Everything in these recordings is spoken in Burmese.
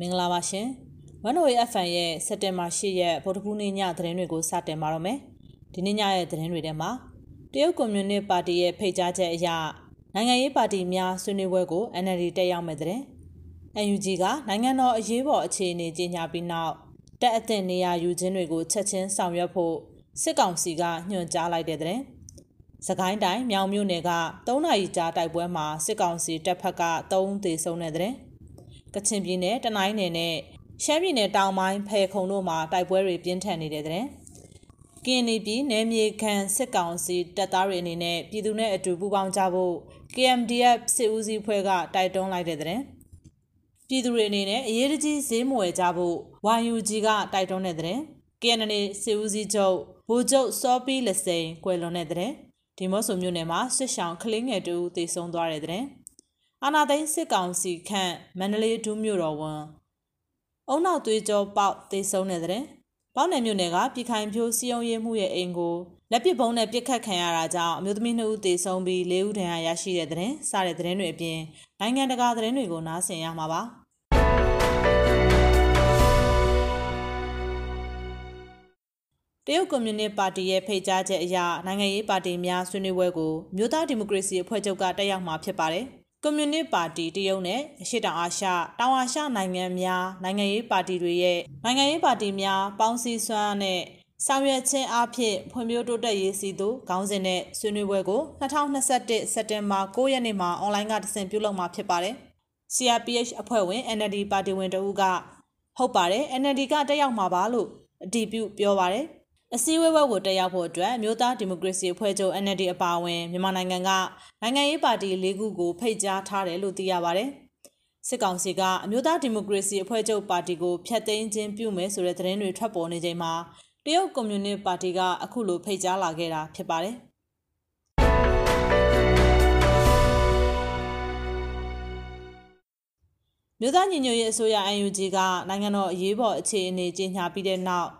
မင်္ဂလာပါရှင်။ One Way FM ရဲ့စက်တင်ဘာ10ရက်ဗုဒ္ဓဘုနေ့ညသတင်းတွေကိုစတင်ပါတော့မယ်။ဒီနေ့ညရဲ့သတင်းတွေထဲမှာတရုတ်ကွန်မြူနစ်ပါတီရဲ့ဖိတ်ကြားချက်အရနိုင်ငံရေးပါတီများဆွေးနွေးပွဲကို NLD တက်ရောက်မဲ့တဲ့။ UNG ကနိုင်ငံတော်အရေးပေါ်အခြေအနေကြီးညာပြီးနောက်တက်အသင့်နေရာယူခြင်းတွေကိုချက်ချင်းဆောင်ရွက်ဖို့စစ်ကောင်စီကညွှန်ကြားလိုက်တဲ့တဲ့။စကိုင်းတိုင်းမြောင်မြို့နယ်က3နာရီကြာတိုက်ပွဲမှာစစ်ကောင်စီတပ်ဖက်က3ဦးသေဆုံးတဲ့တဲ့။ ကချင်ပြည်နယ်တနိုင်းနယ်နဲ့ရှမ်းပြည်နယ်တောင်ပိုင်းဖယ်ခုံတို့မှာတိုက်ပွဲတွေပြင်းထန်နေတဲ့တဲ့။ကင်းနီပြည်နယ်မြေခံစစ်ကောင်စီတပ်သားတွေအနေနဲ့ပြည်သူနဲ့အတူပူးပေါင်းကြဖို့ KMDF စစ်ဦးစီးဖွဲ့ကတိုက်တွန်းလိုက်တဲ့တဲ့။ပြည်သူတွေအနေနဲ့အရေးတကြီးဈေးမဝယ်ကြဖို့ YUG ကတိုက်တွန်းတဲ့တဲ့ KNN စစ်ဦးစီးချုပ်ဗိုလ်ချုပ်စောပီးလက်စိန်ကွယ်လွန်တဲ့တဲ့ဒီမော့ဆိုမြို့နယ်မှာစစ်ဆောင်ကလင်းငယ်တူတေဆုံးသွားတဲ့တဲ့ အာနာသိန်းစစ်ကောင်စီခန့်မန္တလေးဒူးမြို့တော်ဝန်အုံနောက်သွေးကြောပေါက်တေဆုံးတဲ့တဲ့ပေါနယ်မြို့နယ်ကပြည်ခိုင်ဖြိုးစီယုံရေးမှုရဲ့အိမ်ကိုလက်ပစ်ဘုံနဲ့ပစ်ခတ်ခံရတာကြောင့်အမျိုးသမီး2ဦးသေဆုံးပြီး4ဦးဒဏ်ရာရရှိတဲ့တဲ့စတဲ့တဲ့တွေအပြင်နိုင်ငံတကာသတင်းတွေကိုနားဆင်ရမှာပါတရုတ်ကွန်မြူနစ်ပါတီရဲ့ဖိတ်ကြားချက်အရနိုင်ငံရေးပါတီများဆွေးနွေးပွဲကိုမြို့သားဒီမိုကရေစီအဖွဲ့ချုပ်ကတက်ရောက်မှာဖြစ်ပါတယ်။ ကွန်မြူနစ်ပါတီတရုတ်နဲ့အရှေ့တောင်အာရှတောင်အာရှနိုင်ငံများနိုင်ငံရေးပါတီတွေရဲ့နိုင်ငံရေးပါတီများပေါင်းစည်းစွမ်းနဲ့ဆောင်ရွက်ခြင်းအဖြစ်ဖွံ့ဖြိုးတိုးတက်ရေးစီသူခေါင်းစဉ်နဲ့ဆွေးနွေးပွဲကို2021စက်တင်ဘာ9ရက်နေ့မှာအွန်လိုင်းကတဆင့်ပြုလုပ်မှာဖြစ်ပါတယ်။ CRPH အဖွဲ့ဝင် NLD ပါတီဝင်တဦးကဟုတ်ပါတယ် NLD ကတက်ရောက်မှာပါလို့အတည်ပြုပြောပါတယ်။ အစည်းအဝေးဘက်ကိုတက်ရောက်ဖို့အတွက်မြို့သားဒီမိုကရေစီအဖွဲ့ချုပ် NLD အပါအဝင်မြန်မာနိုင်ငံကနိုင်ငံရေးပါတီ၄ခုကိုဖိတ်ကြားထားတယ်လို့သိရပါတယ်။စစ်ကောင်စီကအမျိုးသားဒီမိုကရေစီအဖွဲ့ချုပ်ပါတီကိုဖျက်သိမ်းခြင်းပြုမယ်ဆိုတဲ့သတင်းတွေထွက်ပေါ်နေချိန်မှာတရုတ်ကွန်မြူနစ်ပါတီကအခုလိုဖိတ်ကြားလာခဲ့တာဖြစ်ပါတယ်။မြို့သားညီညွတ်ရေးအစိုးရ UNG ကနိုင်ငံတော်အရေးပေါ်အခြေအနေကြီးညာပြီးတဲ့နောက်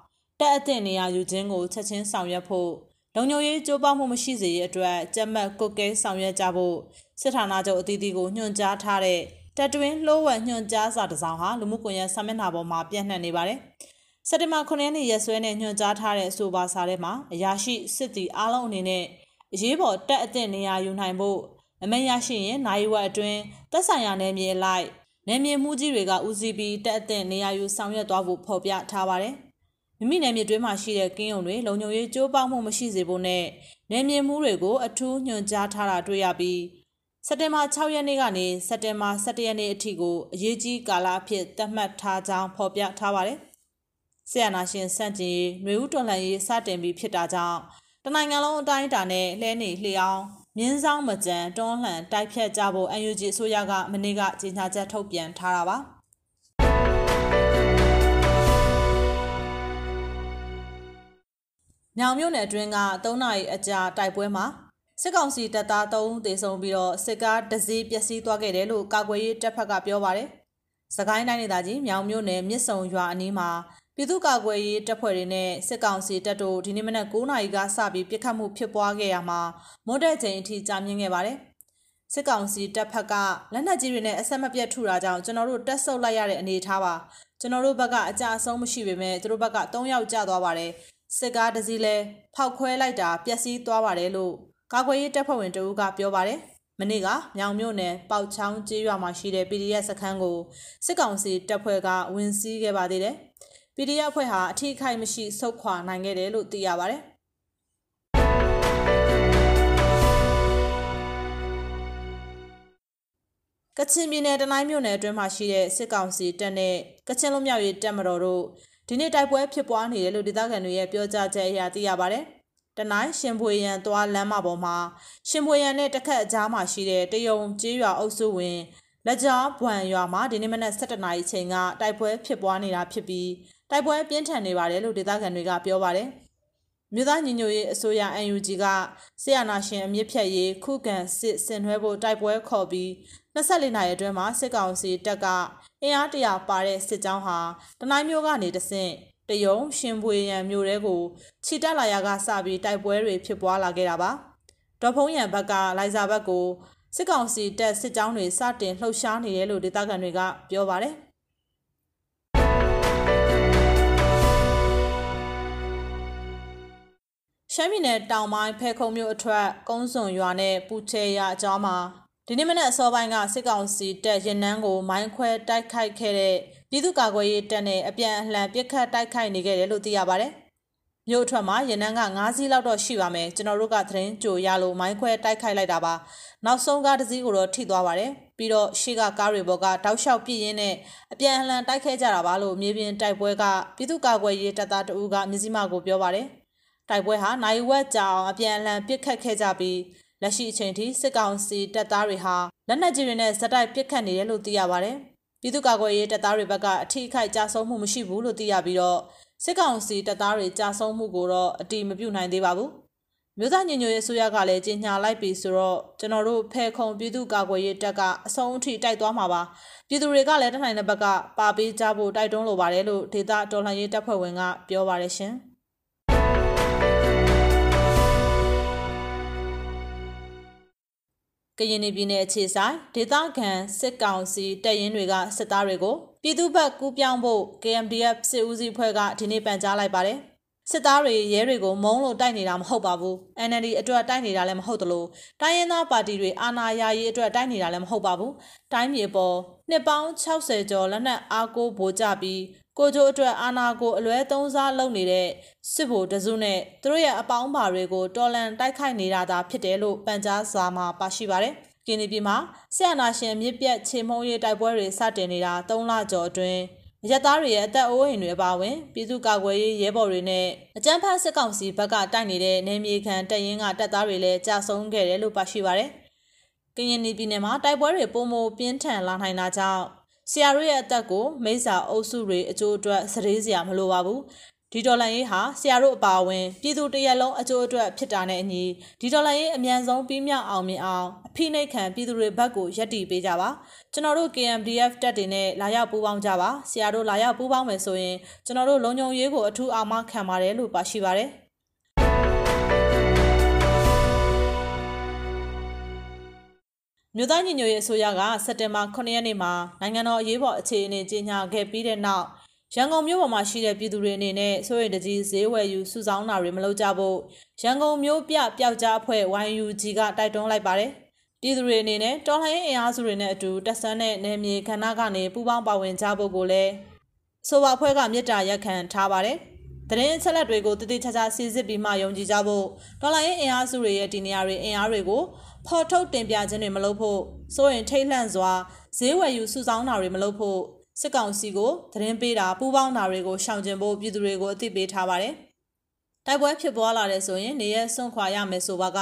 တက်အသင့်နေရာယူခြင်းကိုချက်ချင်းဆောင်ရွက်ဖို့လုံခြုံရေးကြိုးပမ်းမှုမရှိစေရအတွက်ကြက်မှတ်ကုတ်ကဲဆောင်ရွက်ကြဖို့စစ်ဌာနချုပ်အသီးသီးကိုညွှန်ကြားထားတဲ့တက်တွင်းလှိုးဝက်ညွှန်ကြားစာတစ်စောင်ဟာလူမှုကွန်ရက်ဆာမျက်နှာပေါ်မှာပြန့်နှံ့နေပါတယ်။စက်တင်ဘာ9ရက်နေ့ရက်စွဲနဲ့ညွှန်ကြားထားတဲ့အဆိုပါစာထဲမှာအရာရှိစစ်တီအားလုံးအနေနဲ့အရေးပေါ်တက်အသင့်နေရာယူနိုင်ဖို့အမိန့်ရရှိရင်နိုင်ဝက်အတွင်းသက်ဆိုင်ရာနယ်မြေလိုက်နယ်မြေမှုကြီးတွေကဦးစီးပြီးတက်အသင့်နေရာယူဆောင်ရွက်သွားဖို့ဖော်ပြထားပါတယ်။ မိမိနယ်မြေတွင်းမှာရှိတဲ့ကင်းယုံတွေလုံခြုံရေးကြိုးပမ်းမှုမရှိစေဖို့နဲ့နယ်မြေမှုတွေကိုအထူးညွှန်ကြားထားတာတွေ့ရပြီးစက်တင်ဘာ6ရက်နေ့ကနေစက်တင်ဘာ17ရက်နေ့အထိကိုအရေးကြီးကာလအဖြစ်သတ်မှတ်ထားကြောင်းဖော်ပြထားပါတယ်။ဆီယနာရှင်စန့်ကျင်ရေးຫນွေဦးတော်လှန်ရေးစတင်ပြီးဖြစ်တာကြောင့်တနိုင်ငံလုံးအတိုင်းအတာနဲ့လှဲနေလျှောင်းမြင်းဆောင်မကြံတွန်းလှန်တိုက်ဖြတ်ကြဖို့ UNG အစိုးရကမနေ့ကကြေညာချက်ထုတ်ပြန်ထားတာပါ။ ညောင်မြို့နယ်အတွင်းက3နာရီအကြာတိုက်ပွဲမှာစစ်ကောင်စီတပ်သား3ဦးသေဆုံးပြီးတော့စစ်ကားတစ်စီးပျက်စီးသွားခဲ့တယ်လို့ကာကွယ်ရေးတပ်ဖက်ကပြောပါတယ်။စကိုင်းတိုင်းဒေသကြီးမြောင်မြို့နယ်မြစ်ဆုံရွာအနီးမှာပြည်သူ့ကာကွယ်ရေးတပ်ဖွဲ့တွေနဲ့စစ်ကောင်စီတပ်တို့ဒီနေ့မနက်9နာရီကစပြီးပစ်ခတ်မှုဖြစ်ပွားခဲ့ရမှာမွတ်တဲ့ချိန်အထိကြာမြင့်ခဲ့ပါတယ်။စစ်ကောင်စီတပ်ဖက်ကလက်နက်ကြီးတွေနဲ့အဆက်မပြတ်ထုတာကြောင့်ကျွန်တော်တို့တက်ဆုပ်လိုက်ရတဲ့အနေအထားပါကျွန်တော်တို့ဘက်ကအကြအဆုံးမရှိပေမဲ့သူတို့ဘက်က3ယောက်ကျသွားပါတယ် စစ်ကားတစ်စီးလဲဖောက်ခွဲလိုက်တာပျက်စီးသွားပါတယ်လို့ကာကွယ်ရေးတပ်ဖွဲ့ဝင်တဦးကပြောပါတယ်မနေ့ကမြောင်မြို့နယ်ပေါချောင်းကျေးရွာမှာရှိတဲ့ PDF စခန်းကိုစစ်ကောင်စီတပ်ဖွဲ့ကဝင်စီးခဲ့ပါသေးတယ်။ PDF အဖွဲ့ဟာအထိအခိုက်မရှိဆုတ်ခွာနိုင်ခဲ့တယ်လို့သိရပါတယ်။ကချင်ပြည်နယ်တနိုင်းမြို့နယ်အတွင်းမှာရှိတဲ့စစ်ကောင်စီတပ်နဲ့ကချင်လူမျိုးရေးတပ်မတော်တို့ ဒီနေ့တိုက်ပွဲဖြစ်ပွားနေတယ်လို့ဒေသခံတွေရဲ့ပြောကြားချက်အရသိရပါတယ်။တနိုင်းရှင်ဖွေရန်သွားလမ်းမပေါ်မှာရှင်ဖွေရန်နဲ့တခက်အကြားမှာရှိတဲ့တယုံကျေးရွာအုပ်စုဝင်လက်ကြားဘွမ်ရွာမှာဒီနေ့မနက်7:00နာရီချိန်ကတိုက်ပွဲဖြစ်ပွားနေတာဖြစ်ပြီးတိုက်ပွဲပြင်းထန်နေပါတယ်လို့ဒေသခံတွေကပြောပါတယ်။ မြို့သားညီညွတ်ရေးအစိုးရ UNG ကဆီယနာရှင်အမြင့်ဖြတ်ရေးခုခံစစ်ဆင်နွှဲဖို့တိုက်ပွဲခေါ်ပြီး24နာရီအတွင်းမှာစစ်ကောင်စီတပ်ကအင်အားတရာပါတဲ့စစ်ကြောင်းဟာတနိုင်းမျိုးကနေတဆင့်တယုံရှင်ပွေရန်မျိုးတွေကိုခြိတက်လာရကစပြီးတိုက်ပွဲတွေဖြစ်ပွားလာခဲ့တာပါဒေါ်ဖုံးရန်ဘက်ကလိုင်ဇာဘက်ကိုစစ်ကောင်စီတပ်စစ်ကြောင်းတွေစတင်လှုပ်ရှားနေတယ်လို့ဒေသခံတွေကပြောပါတယ် မ်းပြည်နယ်တောင်ပိုင်းဖဲခုံမြို့အထက်ကုန်းစွန်ရွာနဲ့ပူချေရအကြောင်းမှာဒီနေ့မနက်အစောပိုင်းကစစ်ကောင်စီတပ်ရင်နှန်းကိုမိုင်းခွဲတိုက်ခိုက်ခဲ့တဲ့ပြည်သူ့ကာကွယ်ရေးတပ်နဲ့အပြန်အလှန်ပစ်ခတ်တိုက်ခိုက်နေခဲ့တယ်လို့သိရပါဗျ။မြို့အထွက်မှာရင်နှန်းက9စီးလောက်တော့ရှိပါမယ်ကျွန်တော်တို့ကသတင်းကြိုရလို့မိုင်းခွဲတိုက်ခိုက်လိုက်တာပါနောက်ဆုံးကားတစ်စီးကိုတော့ထိသွားပါတယ်ပြီးတော့ရှေ့ကကားတွေဘောကတောက်လျှောက်ပြည့်ရင်းနဲ့အပြန်အလှန်တိုက်ခဲကြတာပါလို့မြေပြင်တိုက်ပွဲကပြည်သူ့ကာကွယ်ရေးတပ်သားတအူးကမြစည်းမကိုပြောပါတယ် တိုက်ပွဲဟာနိုင်ဝက်ကြောင်အပြန်အလှန်ပစ်ခတ်ခဲ့ကြပြီးလက်ရှိအချိန်ထိစစ်ကောင်စီတပ်သားတွေဟာလက်နက်ကြီးတွေနဲ့ဇက်တိုက်ပစ်ခတ်နေတယ်လို့သိရပါတယ်ပြည်သူ့ကာကွယ်ရေးတပ်သားတွေဘက်ကအထိအခိုက်ကြဆုံးမှုမရှိဘူးလို့သိရပြီးတော့စစ်ကောင်စီတပ်သားတွေကြာဆုံးမှုကိုတော့အတိမပြုနိုင်သေးပါဘူးမြို့သားညညရဲ့အစိုးရကလည်းကြီးညာလိုက်ပြီဆိုတော့ကျွန်တော်တို့ဖဲခုံပြည်သူ့ကာကွယ်ရေးတပ်ကအဆုံးအထိတိုက်သွားမှာပါပြည်သူတွေကလည်းတနိုင်တဲ့ဘက်ကပါပေးကြဖို့တိုက်တွန်းလိုပါတယ်လို့ဒေတာတော်လှန်ရေးတပ်ဖွဲ့ဝင်ကပြောပါတယ်ရှင် ကရင်ပြည်နယ်အခြေဆိုင်ဒေသခံစစ်ကောင်စီတပ်ရင်းတွေကစစ်သားတွေကိုပြည်သူ့ဘက်ကူးပြောင်းဖို့ KMDF စစ်ဦးစီးဖွဲ့ကဒီနေ့ပန်ကြားလိုက်ပါတယ်။ စစ်သားတွေရဲတွေကိုမုံလို့တိုက်နေတာမဟုတ်ပါဘူး NLD အတွက်တိုက်နေတာလည်းမဟုတ်သလိုတိုင်းရင်းသားပါတီတွေအာဏာရရေးအတွက်တိုက်နေတာလည်းမဟုတ်ပါဘူးတိုင်းမြေပေါ်နှစ်ပေါင်း60ကျော်လက်နက်အားကိုးဗိုလ်ကြပြီးကိုကျိုးအတွက်အာနာကိုအလွဲသုံးစားလုပ်နေတဲ့စစ်ဗိုလ်တစုနဲ့သူတို့ရဲ့အပေါင်းပါတွေကိုတော်လန်တိုက်ခိုက်နေတာသာဖြစ်တယ်လို့ပန်ကြားစာမှာပါရှိပါတယ်။ကင်းဒီပြည်မှာဆရာနာရှင်မြစ်ပြတ်ချေမှုန်းရေးတိုက်ပွဲတွေစတင်နေတာ3လကျော်အတွင်း အရက်သားတွေရဲ့အသက်အိုးအိမ်တွေအပါအဝင်ပြည်သူ့ကာကွယ်ရေးရဲဘော်တွေနဲ့အကြမ်းဖက်စစ်ကောင်စီဘက်ကတိုက်နေတဲ့နေမြေခံတပ်ရင်းကတပ်သားတွေလည်းကြာဆုံးခဲ့တယ်လို့ပါရှိပါတယ်။ကရင်ပြည်နယ်မှာတိုက်ပွဲတွေပုံမပြင်းထန်လာနိုင်တာကြောင့်ဆရာတို့ရဲ့အသက်ကိုမိစ္ဆာအုပ်စုတွေအကျိုးအတွက်စရေးစရာမလိုပါဘူး ဒီဒေါ်လာရေးဟာဆရာတို့အပါအဝင်ပြည်သူတရက်လုံးအကျိုးအတွက်ဖြစ်တာနဲ့အညီဒီဒေါ်လာရေးအမြန်ဆုံးပြီးမြောက်အောင်မြင်အောင်အဖိနှိတ်ခံပြည်သူတွေဘက်ကိုယက်တီပေးကြပါကျွန်တော်တို့ KMDF တက်တွေနဲ့လာရောက်ပူးပေါင်းကြပါဆရာတို့လာရောက်ပူးပေါင်းမယ်ဆိုရင်ကျွန်တော်တို့လုံခြုံရေးကိုအထူးအာမခံပါတယ်လို့ပါရှိပါတယ်မြို့သားညီညွတ်ရေးအစိုးရကစက်တင်ဘာ9ရက်နေ့မှာနိုင်ငံတော်အရေးပေါ်အခြေအနေကြေညာခဲ့ပြီးတဲ့နောက် ရန်ကုန်မြို့ပေါ်မှာရှိတဲ့ပြည်သူတွေအနေနဲ့စိုးရိမ်တကြီးဈေးဝယ်ယူစုဆောင်းတာတွေမလုပ်ကြဖို့ရန်ကုန်မြို့ပြပျောက်ကြားအဖွဲ့ YUG ကတိုက်တွန်းလိုက်ပါတယ်။ပြည်သူတွေအနေနဲ့တော်လှန်ရေးအင်အားစုတွေနဲ့အတူတက်ဆန်းတဲ့နယ်မြေခန္ဓာကနေပူးပေါင်းပါဝင်ကြဖို့ကိုလည်းဆိုပါအဖွဲ့ကမြစ်တာရက်ခံထားပါတယ်။တရင်အချက်လက်တွေကိုတည်တည်ချာချာစီစစ်ပြီးမှယုံကြည်ကြဖို့ဒေါ်လာရေးအင်အားစုတွေရဲ့ဒီနေရာတွေအင်အားတွေကိုဖော်ထုတ်တင်ပြခြင်းတွေမလုပ်ဖို့စိုးရင်ထိတ်လန့်စွာဈေးဝယ်ယူစုဆောင်းတာတွေမလုပ်ဖို့ စစ်ကောင်စီကိုသတင်းပေးတာပူးပေါင်းတာတွေကိုရှောင်ကျဉ်ဖို့ပြည်သူတွေကိုအသိပေးထားပါတယ်။တိုက်ပွဲဖြစ်ပွားလာတဲ့ဆိုရင်နေရဆွန့်ခွာရမယ်ဆိုပါက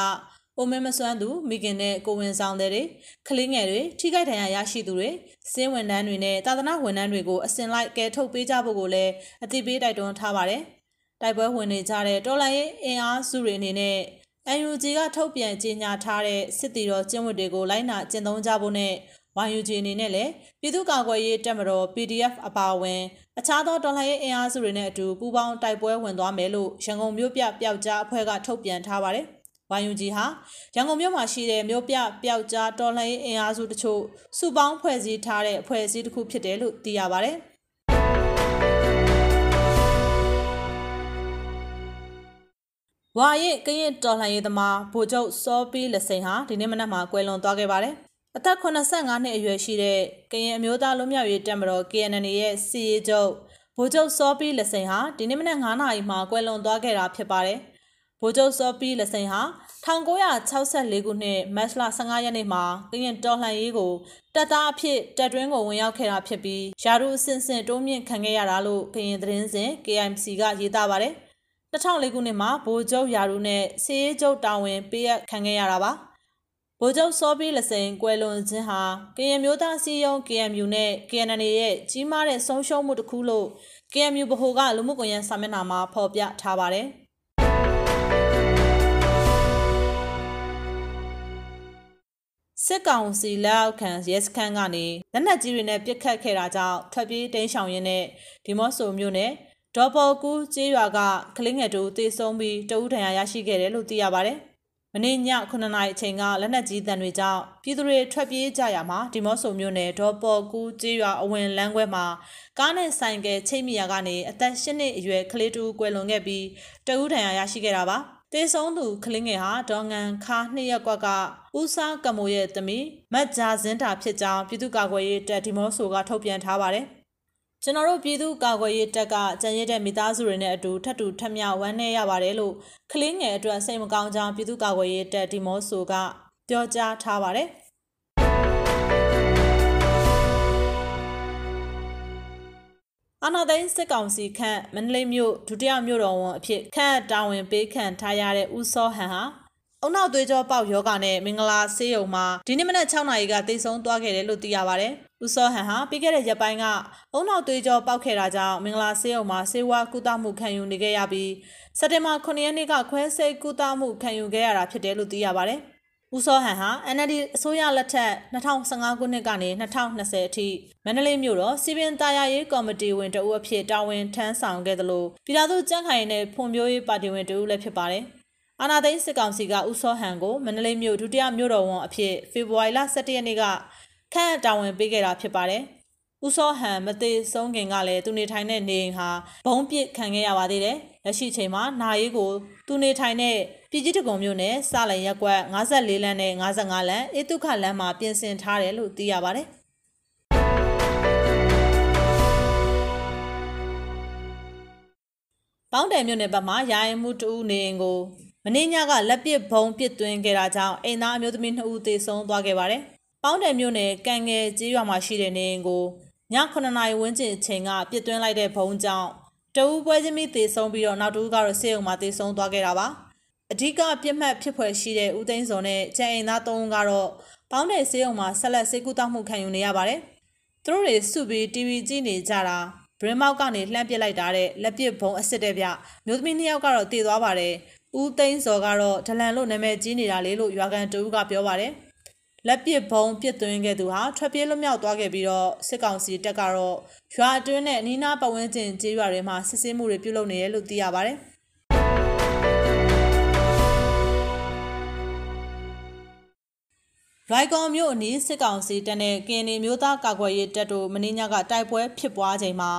အိုမင်းမစွမ်းသူမိခင်နဲ့ကိုဝင်ဆောင်တဲ့တွေကလေးငယ်တွေထိခိုက်ဒဏ်ရာရရှိသူတွေစင်းဝန်ထမ်းတွေနဲ့တာသနာဝန်ထမ်းတွေကိုအစင်လိုက်ကဲထုတ်ပေးကြဖို့ကိုလည်းအသိပေးတိုက်တွန်းထားပါတယ်။တိုက်ပွဲဝင်နေကြတဲ့တော်လိုင်းရေးအင်အားစုတွေအနေနဲ့ UNG ကထုတ်ပြန်ကြေညာထားတဲ့စစ်တီတော်ကျင့်ဝတ်တွေကိုလိုက်နာကျင့်သုံးကြဖို့နဲ့ YUG အနေနဲ့လည်းပြည်သူ့ကာကွယ်ရေးတပ်မတော် PDF အပါအဝင်အခြားသောတော်လှန်ရေးအင်အားစုတွေနဲ့အတူပူးပေါင်းတိုက်ပွဲဝင်သွားမယ်လို့ရန်ကုန်မြို့ပြပျောက်ကြားအဖွဲ့ကထုတ်ပြန်ထားပါတယ်။ YUG ဟာရန်ကုန်မြို့မှာရှိတဲ့မြို့ပြပျောက်ကြားတော်လှန်ရေးအင်အားစုတချို့စုပေါင်းဖွဲ့စည်းထားတဲ့အဖွဲ့အစည်းတစ်ခုဖြစ်တယ်လို့သိရပါတယ်။ဝါရင်ကရင်တော်လှန်ရေးသမားဗိုလ်ချုပ်စောပီးလက်စိန်ဟာဒီနေ့မနက်မှာကွယ်လွန်သွားခဲ့ပါတယ် အသက်85နှစ်အရွယ်ရှိတဲ့ကရင်အမျိုးသားလွတ်မြောက်ရေးတပ်မတော် KNN ရဲ့စီရေးချုပ်ဗိုလ်ချုပ်စောပီးလက်စိန်ဟာဒီနေ့မနက်9နာရီမှာကွယ်လွန်သွားခဲ့တာဖြစ်ပါတယ်။ဗိုလ်ချုပ်စောပီးလက်စိန်ဟာ1964ခုနှစ်မတ်လ15ရက်နေ့မှာကရင်တော်လှန်ရေးကိုတပ်သားအဖြစ်တပ်တွင်းကိုဝင်ရောက်ခဲ့တာဖြစ်ပြီးယာရုအဆင့်ဆင့်တိုးမြင့်ခံခဲ့ရတာလို့ကရင်သတင်းစဉ် KMC ကရေးသားပါတယ်။2004ခုနှစ်မှာဗိုလ်ချုပ်ယာရုနဲ့စီရေးချုပ်တာဝန်ပေးအပ်ခံခဲ့ရတာပါ။ ဗိုလ်ချုပ်စောပြီးလစိန်ကွယ်လွန်ခြင်းဟာကရင်မျိုးသားစီယုံ KMU နဲ့ KNN ရဲ့ကြီးမားတဲ့ဆုံးရှုံးမှုတစ်ခုလို့ KMU ဗဟိုကလူမှုကွန်ရက်စာမျက်နှာမှာဖော်ပြထားပါတယ်စစ်ကောင်စီလက်အောက်ခံရဲစခန်းကနေလက်နက်ကြီးတွေနဲ့ပစ်ခတ်ခဲ့တာကြောင့်ထွက်ပြေးတိမ်းရှောင်ရင်းနဲ့ဒီမော့ဆိုမြို့နယ်ဒေါ်ပေါ်ကူးကျေးရွာကကလင်းငယ်တို့တေဆုံးပြီးတဦးဒဏ်ရာရရှိခဲ့တယ်လို့သိရပါတယ်။ မနေ့ည9နာရီအချိန်ကလက်နက်ကြီးတံတွေကြောင့်ပြည်သူတွေထွက်ပြေးကြရမှာဒီမော့ဆိုမြို့နယ်ဒေါ်ပေါ်ကူးကျေးရွာအဝင်လမ်းခွဲမှာကားနဲ့ဆိုင်ကယ်ချိတ်မိရာကနေအသက်၈နှစ်အရွယ်ကလေးတူကွယ်လွန်ခဲ့ပြီးတဦးဒဏ်ရာရရှိခဲ့တာပါတတေဆုံးသူကလင်းငယ်ဟာဒေါငန်ခါနှစ်ရက်ကွက်ကဦးစားကမိုရဲ့သမီးမတ်ဂျာဇင်းတာဖြစ်ကြောင်းပြည်သူ့ကာကွယ်ရေးတပ်ဒီမော့ဆိုကထုတ်ပြန်ထားပါတယ်။ ကျွန်တော်တို့ပြည်သူ့ကာကွယ်ရေးတပ်ကကြံရတဲ့မိသားစုတွေနဲ့အတူထပ်တူထပ်မြောက်ဝမ်းနည်းရပါတယ်လို့ကလင်းငယ်အတွက်စိတ်မကောင်းကြောင်းပြည်သူ့ကာကွယ်ရေးတပ်ဒီမော့ဆိုကပြောကြားထားပါတယ်။အာနာသိန်းစစ်ကောင်စီခန့်မန္တလေးမြို့ဒုတိယမြို့တော်ဝန်အဖြစ်ခန့်တာဝန်ပေးခံထားရတဲ့ဦးစောဟန်ဟာအုံနောက်သွေးကြောပေါက်ယောဂနဲ့မင်္ဂလာဆေးရုံမှာဒီနေ့မနက်6နာရီကတိတ်ဆုံးသွားခဲ့တယ်လို့သိရပါတယ်။ ဦးစောဟန်ဟာပြီးခဲ့တဲ့ရက်ပိုင်းကအုံနောက်သွေးကြောပေါက်ခဲ့တာကြောင့်မင်္ဂလာဆေးရုံမှာဆေးဝါးကုသမှုခံယူနေခဲ့ရပြီးစက်တင်ဘာ9ရက်နေ့ကခွဲစိတ်ကုသမှုခံယူခဲ့ရတာဖြစ်တယ်လို့သိရပါတယ်။ဦးစောဟန်ဟာ NLD အစိုးရလက်ထက်2015ခုနှစ်ကနေ2020အထိမန္တလေးမြို့တော်စီပင်တာယာရေးကော်မတီဝင်တဦးအဖြစ်တာဝန်ထမ်းဆောင်ခဲ့သလိုပြည်ထောင်စုကြံ့ခိုင်တဲ့ဖွံ့ဖြိုးရေးပါတီဝင်တဦးလည်းဖြစ်ပါတယ်။အာနာသိန်းစစ်ကောင်စီကဦးစောဟန်ကိုမန္တလေးမြို့ဒုတိယမြို့တော်ဝန်အဖြစ်ဖေဖော်ဝါရီလ17ရက်နေ့က ခန့်တာဝန်ပေးခဲ့တာဖြစ်ပါတယ်။ဦးစောဟန်မသေးဆုံးခင်ကလည်းသူနေထိုင်တဲ့နေအိမ်ဟာဘုံပစ်ခံခဲ့ရပါသေးတယ်။လက်ရှိချိန်မှာနာရီကိုသူနေထိုင်တဲ့ပြည်ကြီးတကုံမြို့နယ်စလိုင်ရက်ကွက်54လမ်းနဲ့55လမ်းအေတုခလမ်းမှာပြင်ဆင်ထားတယ်လို့သိရပါတယ်။ပေါင်းတယ်မြို့နယ်ဘက်မှာရာရင်မှုတူနေအိမ်ကိုမင်းညကလက်ပစ်ဘုံပစ်သွင်းခဲ့တာကြောင့်အိမ်သားအမျိုးသမီး2ဦးသေဆုံးသွားခဲ့ပါတယ်။ ပေါင်းတယ်မြို့နယ်ကံငယ်ကျေးရွာမှာရှိတဲ့နေအိမ်ကိုည9နာရီဝန်းကျင်အချိန်ကပစ်သွင်းလိုက်တဲ့ဘုံကြောင့်တဦးပွဲချင်းမိသေဆုံးပြီးတော့နောက်တဦးကတော့ဆေးရုံမှာသေဆုံးသွားခဲ့တာပါအဓိကပြစ်မှတ်ဖြစ်ဖွယ်ရှိတဲ့ဦးသိန်းစောနဲ့ကျန်အိမ်သား၃ဦးကတော့ပေါင်းတဲ့ဆေးရုံမှာဆက်လက်ဆေးကုသမှုခံယူနေရပါတယ်သူတို့တွေစုပြီး TV ကြည့်နေကြတာဘရင်မောက်ကနေလှမ်းပစ်လိုက်တာတဲ့လက်ပစ်ဘုံအစ်စ်တဲ့ဗျမျိုးသမီးနှစ်ယောက်ကတော့တည်သွားပါတယ်ဦးသိန်းစောကတော့ဒလန်လို့နာမည်ကြီးနေတာလေလို့ရွာကန်တူကပြောပါတယ် လက်ပစ်ဘုံပစ်သွင်းခဲ့သူဟာထွက်ပြေးလွတ်မြောက်သွားခဲ့ပြီးတော့စစ်ကောင်စီတပ်ကတော့ရွာအတွင်းနဲ့အနီးနားပတ်ဝန်းကျင်ကျေးရွာတွေမှာစစ်ဆေးမှုတွေပြုလုပ်နေတယ်လို့သိရပါတယ်။ရိုက်ကော်မြို့အနီးစစ်ကောင်စီတပ်နဲ့ကင်းနေမျိုးသားကာကွယ်ရေးတပ်တို့မင်းညကတိုက်ပွဲဖြစ်ပွားချိန်မှာ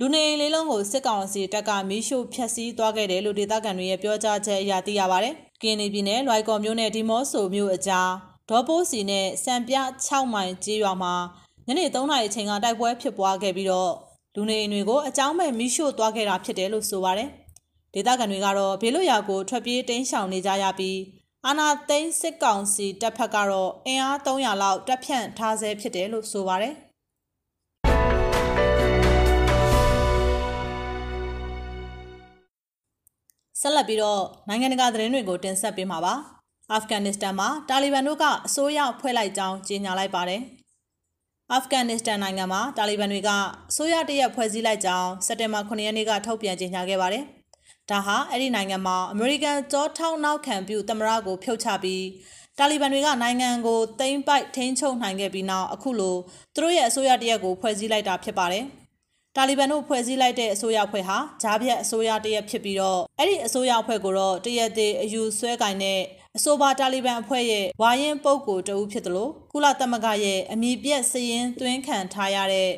လူနေအိမ်လေးလုံးကိုစစ်ကောင်စီတပ်ကမီးရှို့ဖျက်ဆီးသွားခဲ့တယ်လို့ဒေသခံတွေရဲ့ပြောကြားချက်အရသိရပါတယ်။ကင်းနေပြည်နယ်လွိုက်ကော်မြို့နဲ့ဒီမော့ဆိုမြို့အကြား ဒေါ်ပိုးစီနဲ့စံပြ6မိုင်ကျေးရွာမှာညနေ3နာရီအချိန်ကတိုက်ပွဲဖြစ်ပွားခဲ့ပြီးတော့လူနေအိမ်တွေကိုအကြောင်းမဲ့မိရှို့သွားခဲ့တာဖြစ်တယ်လို့ဆိုပါတယ်။ဒေသခံတွေကတော့ဘေးလွတ်ရာကိုထွက်ပြေးတိမ်းရှောင်နေကြရပြီးအာနာသိန်းစစ်ကောင်စီတပ်ဖက်ကတော့အင်အား300လောက်တပ်ဖြန့်ထားဆဲဖြစ်တယ်လို့ဆိုပါတယ်။ဆက်လက်ပြီးတော့နိုင်ငံတကာသတင်းတွေကိုတင်ဆက်ပေးမှာပါ။ အာဖဂန်နစ္စတန်မှာတာလီဘန်တို့ကအစိုးရဖွဲ့လိုက်ကြောင်းကြေညာလိုက်ပါတယ်။အာဖဂန်နစ္စတန်နိုင်ငံမှာတာလီဘန်တွေကအစိုးရတရက်ဖွဲ့စည်းလိုက်ကြောင်းစက်တင်ဘာ9ရက်နေ့ကထုတ်ပြန်ကြေညာခဲ့ပါတယ်။ဒါဟာအဲ့ဒီနိုင်ငံမှာအမေရိကန်ကြောထောက်နောက်ခံပြုသမရကိုဖြုတ်ချပြီးတာလီဘန်တွေကနိုင်ငံကိုသိမ်းပိုက်ထိန်းချုပ်နိုင်ခဲ့ပြီးနောက်အခုလိုသူတို့ရဲ့အစိုးရတရက်ကိုဖွဲ့စည်းလိုက်တာဖြစ်ပါတယ်။တာလီဘန်တို့ဖွဲ့စည်းလိုက်တဲ့အစိုးရအဖွဲ့ဟာဂျားပြတ်အစိုးရတရက်ဖြစ်ပြီးတော့အဲ့ဒီအစိုးရအဖွဲ့ကိုတော့တရက်သေးအယူဆွဲကင်တဲ့ အဆိုပါတာလီဘန်အဖွဲ့ရဲ့ဝါရင်ပုတ်ကိုတဦးဖြစ်တယ်လို့ကုလသမဂ္ဂရဲ့အမည်ပြက်စည်ရင်သွင်းခံထားရတဲ့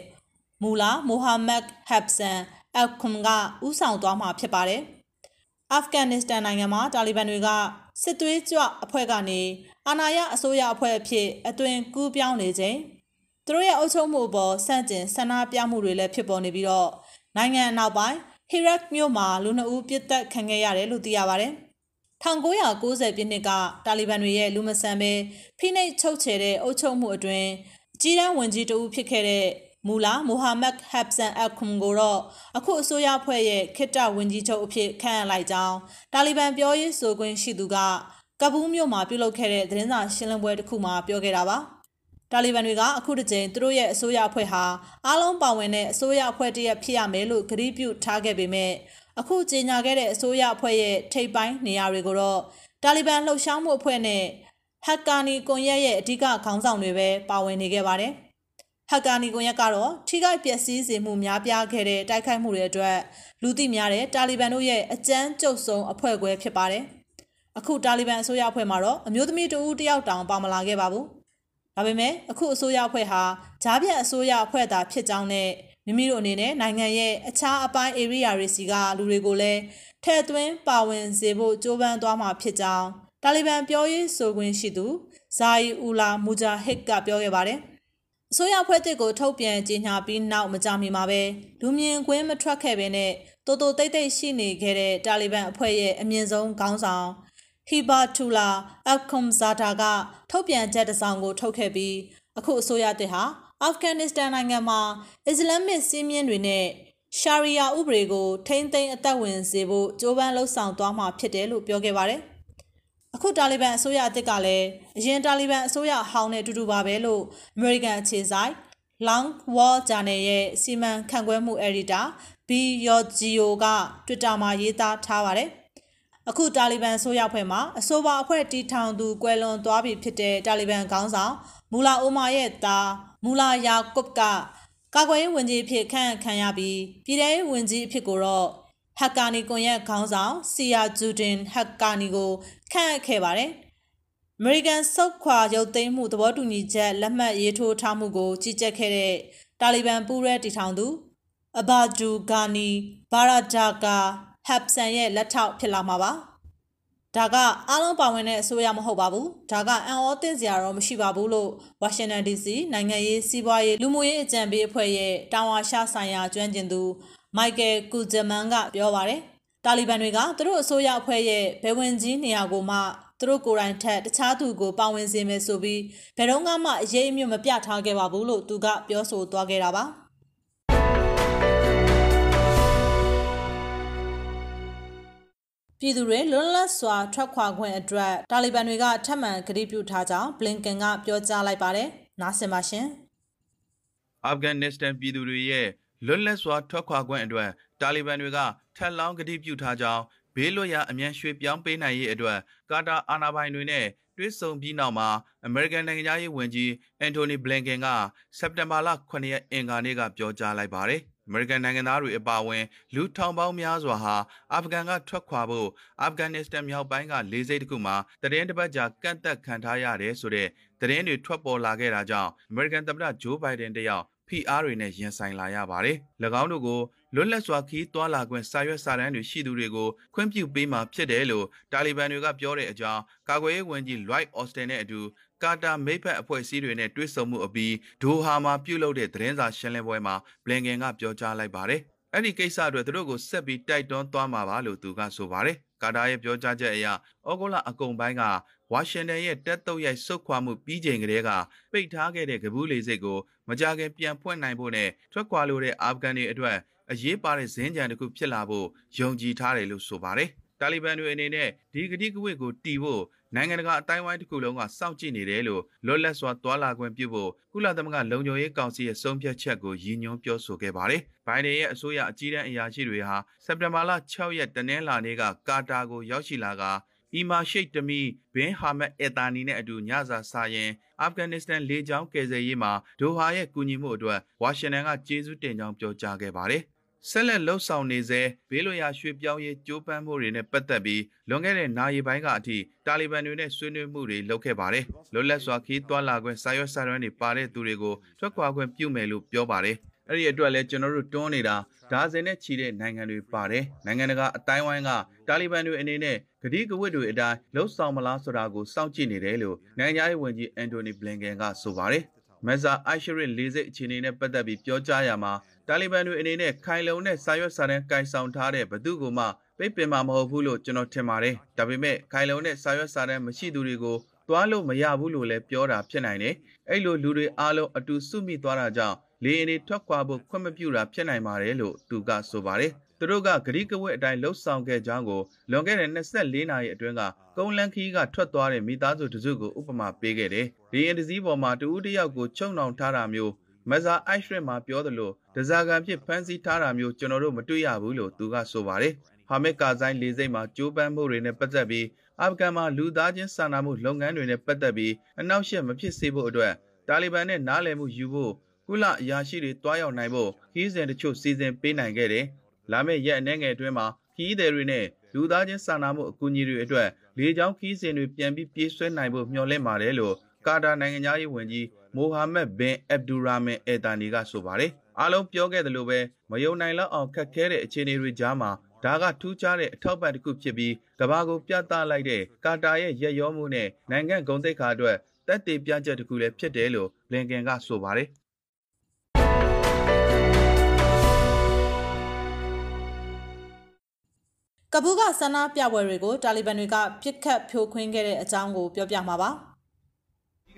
မူလာမိုဟာမက်ဟက်ဆန်အက်ခွန်ကဥဆောင်သွားမှာဖြစ်ပါတယ်။အာဖဂန်နစ္စတန်နိုင်ငံမှာတာလီဘန်တွေကစစ်သွေးကြွအဖွဲ့ကနေအာဏာရအစိုးရအဖွဲ့အဖြစ်အသွင်ကူးပြောင်းနေချိန်သူတို့ရဲ့အုပ်ချုပ်မှုပေါ်ဆန့်ကျင်ဆန္ဒပြမှုတွေလည်းဖြစ်ပေါ်နေပြီးတော့နိုင်ငံအနောက်ပိုင်းဟီရက်မြို့မှာလူနှစ်ဦးပြစ်တက်ခံခဲ့ရတယ်လို့သိရပါတယ်။ 1990ပြည့်နှစ်ကတာလီဘန်တွေရဲ့လူမဆန်ပဲဖိနှိပ်ချုပ်ချယ်တဲ့အုပ်ချုပ်မှုအတွင်းအကြီးတန်းဝန်ကြီးတဦးဖြစ်ခဲ့တဲ့မူလာမိုဟာမက်ဟက်ဆန်အခွန်ကိုတော့အခုအစိုးရဖွဲ့ရဲ့ခိတ္တဝန်ကြီးချုပ်အဖြစ်ခန့်အပ်လိုက်ကြောင်းတာလီဘန်ပြောရေးဆိုခွင့်ရှိသူကကဘူးမြို့မှာပြုလုပ်ခဲ့တဲ့သတင်းစာရှင်းလင်းပွဲတစ်ခုမှာပြောခဲ့တာပါ။တာလီဘန်တွေကအခုတစ်ကြိမ်သူတို့ရဲ့အစိုးရအဖွဲ့ဟာအားလုံးပါဝင်တဲ့အစိုးရအဖွဲ့တရက်ဖြစ်ရမယ်လို့ကတိပြုထားခဲ့ပေမဲ့ အခုကြေညာခဲ့တဲ့အစိုးရအဖွဲ့ရဲ့ထိပ်ပိုင်းနေရာတွေကိုတော့တာလီဘန်လှုပ်ရှားမှုအဖွဲ့နဲ့ဟက်ကာနီကွန်ရက်ရဲ့အဓိကခေါင်းဆောင်တွေပဲပါဝင်နေခဲ့ပါတယ်။ဟက်ကာနီကွန်ရက်ကတော့ထိခိုက်ပျက်စီးစေမှုများပြားခဲ့တဲ့တိုက်ခိုက်မှုတွေအတွက်လူသိများတဲ့တာလီဘန်တို့ရဲ့အကြမ်းကြုတ်ဆုံးအဖွဲ့ခွဲဖြစ်ပါတယ်။အခုတာလီဘန်အစိုးရအဖွဲ့မှာတော့အမျိုးသမီးတဦးတယောက်တောင်ပါမလာခဲ့ပါဘူး။ဒါပေမဲ့အခုအစိုးရအဖွဲ့ဟာဂျားပြတ်အစိုးရအဖွဲ့သာဖြစ်ကြောင်းနဲ့ မိမိတို့အနေနဲ့နိုင်ငံရဲ့အခြားအပိုင်း area တွေစီကလူတွေကိုလည်းထဲ့သွင်းပါဝင်စေဖို့ကြိုးပမ်းသွားမှာဖြစ်ကြောင်းတာလီဘန်ပြောရေးဆိုခွင့်ရှိသူဇာအီအူလာမူဂျာဟစ်ကပြောခဲ့ပါတယ်။အစိုးရဖွဲ့တစ်ကိုထုတ်ပြန်ကြေညာပြီးနောက်မကြာမီမှာပဲလူမြင်ကွင်းမထွက်ခဲ့ပဲနဲ့တိုးတိုးတိတ်တိတ်ရှိနေခဲ့တဲ့တာလီဘန်အဖွဲ့ရဲ့အမြင့်ဆုံးခေါင်းဆောင်ဟီဘာတူလာအက်ကွန်ဇာတာကထုတ်ပြန်ချက်တစ်စောင်ကိုထုတ်ခဲ့ပြီးအခုအစိုးရတစ်ဟာ အာဖဂန်နစ္စတန်နိုင်ငံမှာအစ္စလာမစ်စီးမြင့်တွေနဲ့ရှာရီယာဥပဒေကို ထိမ့်သိမ်းအသက်ဝင်စေဖို့ကြိုးပမ်းလှုံ့ဆော်သွားမှာဖြစ်တယ်လို့ပြောခဲ့ပါတယ်။အခုတာလီဘန်အစိုးရအသစ်ကလည်းအရင်တာလီဘန်အစိုးရဟောင်းနဲ့တူတူပါပဲလို့အမေရိကန်အခြေစိုက် Long Wall Journal ရဲ့စီမံခန့်ခွဲမှု editor B Yorgio က Twitter မှာရေးသားထားပါတယ်။အခုတာလီဘန်ဆိုရဖွဲ့မှာအဆိုပါအဖွဲ့တီထောင်သူကွယ်လွန်သွားပြီဖြစ်တဲ့တာလီဘန်ခေါင်းဆောင်မူလာအိုမာရဲ့သား မူလာယာကုပ်ကကာကွယ်ရေးဝန်ကြီးအဖြစ်ခန့်ခံရပြီးပြည်ထောင်ဝန်ကြီးအဖြစ်ကိုတော့ဟက်ကာနီကွန်ရက်ခေါင်းဆောင်စီယာဂျူဒင်ဟက်ကာနီကိုခန့်အပ်ခဲ့ပါတယ်။ American စုတ်ခွာရုပ်သိမ်းမှုသဘောတူညီချက်လက်မှတ်ရေးထိုးထားမှုကိုကြီးကြပ်ခဲ့တဲ့တာလီဘန်ပူးရဲတီထောင်သူအဘာဒူဂါနီဘာရာဒါကာဟပ်ဆန်ရဲ့လက်ထောက်ဖြစ်လာမှာပါ။ ဒါကအားလုံးပါဝင်တဲ့အစိုးရမဟုတ်ပါဘူးဒါကအံ့ဩသင့်စရာတော့မရှိပါဘူးလို့ဝါရှင်တန် DC နိုင်ငံရေးစီးပွားရေးလူမှုရေးအကြံပေးအဖွဲ့ရဲ့တာဝါရှာဆိုင်ရာကျွမ်းကျင်သူမိုက်ကယ်ကူဂျမန်ကပြောပါတယ်တာလီဘန်တွေကသူတို့အစိုးရအဖွဲ့ရဲ့ဘယ်ဝင်ကြီးနေရာကိုမှသူတို့ကိုယ်တိုင်ထက်တခြားသူကိုပါဝင်စေမယ်ဆိုပြီးဘယ်တော့မှအရေးအမြစ်မပြထားခဲ့ပါဘူးလို့သူကပြောဆိုသွားခဲ့တာပါ။ ပြည်သူတွေလွတ်လပ်စွာထွက်ခွာခွင့်အတွက်တာလီဘန်တွေကထပ်မံကတိပြုထားကြောင်းဘလင်ကန်ကပြောကြားလိုက်ပါတယ်။နားဆင်ပါရှင်။အာဖဂန်နစ္စတန်ပြည်သူတွေရဲ့လွတ်လပ်စွာထွက်ခွာခွင့်အတွက်တာလီဘန်တွေကထပ်လောင်းကတိပြုထားကြောင်းဘေးလွတ်ရာအမြန်ရွှေ့ပြောင်းပေးနိုင်ရေးအတွက်ကာတာအာဏာပိုင်တွေနဲ့တွဲဆုံပြီးနောက်မှာအမေရိကန်နိုင်ငံသားရေးဝန်ကြီးအန်တိုနီဘလင်ကန်ကစက်တင်ဘာလ9ရက်အင်္ဂါနေ့ကပြောကြားလိုက်ပါတယ်။ အမေရိကန်နိုင်ငံသားတွေအပါအဝင်လူထောင်ပေါင်းများစွာဟာအာဖဂန်ကထွက်ခွာဖို့အာဖဂန်နစ္စတန်မြောက်ပိုင်းကလေးစိတ်တစ်ခုမှာတရင်တစ်ပတ်ကြာကန့်သက်ခံထားရတယ်ဆိုတဲ့သတင်းတွေထွက်ပေါ်လာခဲ့တာကြောင့်အမေရိကန်သမ္မတဂျိုးဘိုင်ဒန်တယောက်ဖိအားတွေနဲ့ရင်ဆိုင်လာရပါတယ်။၎င်းတို့ကိုလွတ်လပ်စွာခီးသွွာလာခွင့်စာရွက်စာတမ်းတွေရှိသူတွေကိုခွင့်ပြုပေးမှာဖြစ်တယ်လို့တာလီဘန်တွေကပြောတဲ့အကြောင်းကာကွယ်ရေးဝန်ကြီး Lloyd Austin နဲ့အတူ ကာတာမိတ်ဖက်အဖွဲ့အစည်းတွေနဲ့တွေ့ဆုံမှုအပြီးဒိုဟာမှာပြုလုပ်တဲ့သတင်းစာရှင်းလင်းပွဲမှာဘလင်ကင်ကပြောကြားလိုက်ပါတယ်။အဲ့ဒီကိစ္စအတွက်သူတို့ကိုဆက်ပြီးတိုက်တွန်းသွားမှာပါလို့သူကဆိုပါတယ်။ကာတာရဲ့ပြောကြားချက်အရဩဂုတ်လအကုန်ပိုင်းကဝါရှင်တန်ရဲ့တက်တုတ်ရိုက်ဆုတ်ခွာမှုပြီးချိန်ကတည်းကပိတ်ထားခဲ့တဲ့ကဘူးလေစိတ်ကိုမကြခင်ပြန်ဖွင့်နိုင်ဖို့နဲ့ထွက်ခွာလိုတဲ့အာဖဂန်တွေအတွက်အရေးပါတဲ့ဇင်းကြံတစ်ခုဖြစ်လာဖို့ယုံကြည်ထားတယ်လို့ဆိုပါတယ်။တာလီဘန်တွေအနေနဲ့ဒီကတိကဝတ်ကိုတီဖို့ နိုင်ငံတကာအတိုင်းဝိုင်းတစ်ခုလုံးကစောင့်ကြည့်နေတယ်လို့လွတ်လပ်စွာတွာလာခွင့်ပြုဖို့ကုလသမဂ္ဂလုံခြုံရေးကောင်စီရဲ့ဆုံးဖြတ်ချက်ကိုရည်ညွှန်းပြောဆိုခဲ့ပါတယ်။ဘိုင်ဒန်ရဲ့အစိုးရအကြီးတန်းအရာရှိတွေဟာစက်တင်ဘာလ6ရက်တနင်္လာနေ့ကကာတာကိုရောက်ရှိလာကအီမာရှိတ်တမီဘင်ဟာမက်အက်တာနီနဲ့အတူညစာစားရင်အာဖဂန်နစ္စတန်လေကြောင်းကယ်ဆယ်ရေးမှာဒိုဟာရဲ့ကူညီမှုအတွက်ဝါရှင်တန်ကကျေးဇူးတင်ကြောင်းပြောကြားခဲ့ပါတယ်။ ဆက်လက်လှုပ်ဆောင်နေစေဘေးလွရာရွှေ့ပြောင်းရေးကြိုးပမ်းမှုတွေနဲ့ပတ်သက်ပြီးလွန်ခဲ့တဲ့နာရီပိုင်းကအထိတာလီဘန်တွေနဲ့ဆွေးနွေးမှုတွေလုပ်ခဲ့ပါတယ်။လွတ်လပ်စွာခီးသွွာလာခွင့်စာရွက်စာတမ်းတွေပါတဲ့သူတွေကိုထွက်ခွာခွင့်ပြုမယ်လို့ပြောပါတယ်။အဲ့ဒီအတွက်လည်းကျွန်တော်တို့တွန်းနေတာဒါဇင်နဲ့ချီတဲ့နိုင်ငံတွေပါတယ်။နိုင်ငံတကာအတိုင်းဝိုင်းကတာလီဘန်တွေအနေနဲ့ဂတိကဝတ်တွေအတိုင်းလှုပ်ဆောင်မလားဆိုတာကိုစောင့်ကြည့်နေတယ်လို့နိုင်ငံရေးဝန်ကြီးအန်တိုနီဘလင်ကန်ကဆိုပါတယ်။မက်ဇာအိုက်ရှရစ်လေးစိတ်အခြေအနေနဲ့ပတ်သက်ပြီးပြောကြားရမှာ တာလီဘန်တွေအနေနဲ့ခိုင်လုံတဲ့စာရွက်စာတမ်းကင်ဆောင်ထားတဲ့ဘသူကမှပိတ်ပင်မှာမဟုတ်ဘူးလို့ကျွန်တော်ထင်ပါတယ်။ဒါပေမဲ့ခိုင်လုံတဲ့စာရွက်စာတမ်းမရှိသူတွေကိုသွားလို့မရဘူးလို့လည်းပြောတာဖြစ်နိုင်တယ်။အဲ့လိုလူတွေအားလုံးအတူစုမိသွားတာကြောင့်လေရင်တွေထွက်ခွာဖို့ခွင့်မပြုတာဖြစ်နိုင်ပါတယ်လို့သူကဆိုပါတယ်။သူတို့ကဂရိကဝတ်အတိုင်းလှုပ်ဆောင်ခဲ့ကြောင်းကိုလွန်ခဲ့တဲ့24နာရီအတွင်းကကုန်းလန်းခီးကထွက်သွားတဲ့မိသားစုတစုကိုဥပမာပေးခဲ့တယ်။ဒီရင်တစည်းပေါ်မှာတူဦးတယောက်ကိုချုံနှောင်ထားတာမျိုး မဇာအိုက်ရှရစ်မှာပြောသလိုဒဇာကန်ဖြစ်ဖမ်းဆီးထားတာမျိုးကျွန်တော်တို့မတွေ့ရဘူးလို့သူကဆိုပါတယ်။ဟာမစ်ကာဇိုင်းလေးစိတ်မှာကြိုးပမ်းမှုတွေနဲ့ပတ်သက်ပြီးအာဖဂန်မှာလူသားချင်းစာနာမှုလုပ်ငန်းတွေနဲ့ပတ်သက်ပြီးအနောက်ရှက်မဖြစ်စေဖို့အတွက်တာလီဘန်နဲ့နားလည်မှုယူဖို့ကုလအရာရှိတွေတွားရောက်နိုင်ဖို့ခီးစဉ်တချို့စီစဉ်ပေးနိုင်ခဲ့တယ်လာမယ့်ရက်အနည်းငယ်အတွင်းမှာခီးသည်တွေနဲ့လူသားချင်းစာနာမှုအကူအညီတွေအတွက်လေကြောင်းခီးစဉ်တွေပြန်ပြီးပြေးဆွဲနိုင်ဖို့မျှော်လင့်ပါတယ်လို့ ကာတာနိုင်ငံသားရေးဝန်ကြီးမိုဟာမက်ဘင်အက်ဒူရာမင်အယ်တာနီကဆိုပါတယ်အားလုံးပြောခဲ့သလိုပဲမယုံနိုင်လောက်အောင်ခက်ခဲတဲ့အခြေအနေတွေကြားမှာဒါကထူးခြားတဲ့အထောက်ပံ့တစ်ခုဖြစ်ပြီးကဘာကိုပြသလိုက်တဲ့ကာတာရဲ့ရက်ရောမှုနဲ့နိုင်ငံဂုဏ်သိက္ခာအတွက်တက်တည်ပြချက်တစ်ခုလည်းဖြစ်တယ်လို့ဘလင်ကန်ကဆိုပါတယ်ကဘူးကဆန္ဒပြပွဲတွေကိုတာလီဘန်တွေကပြစ်ခတ်ဖြိုခွင်းခဲ့တဲ့အကြောင်းကိုပြောပြမှာပါပြီး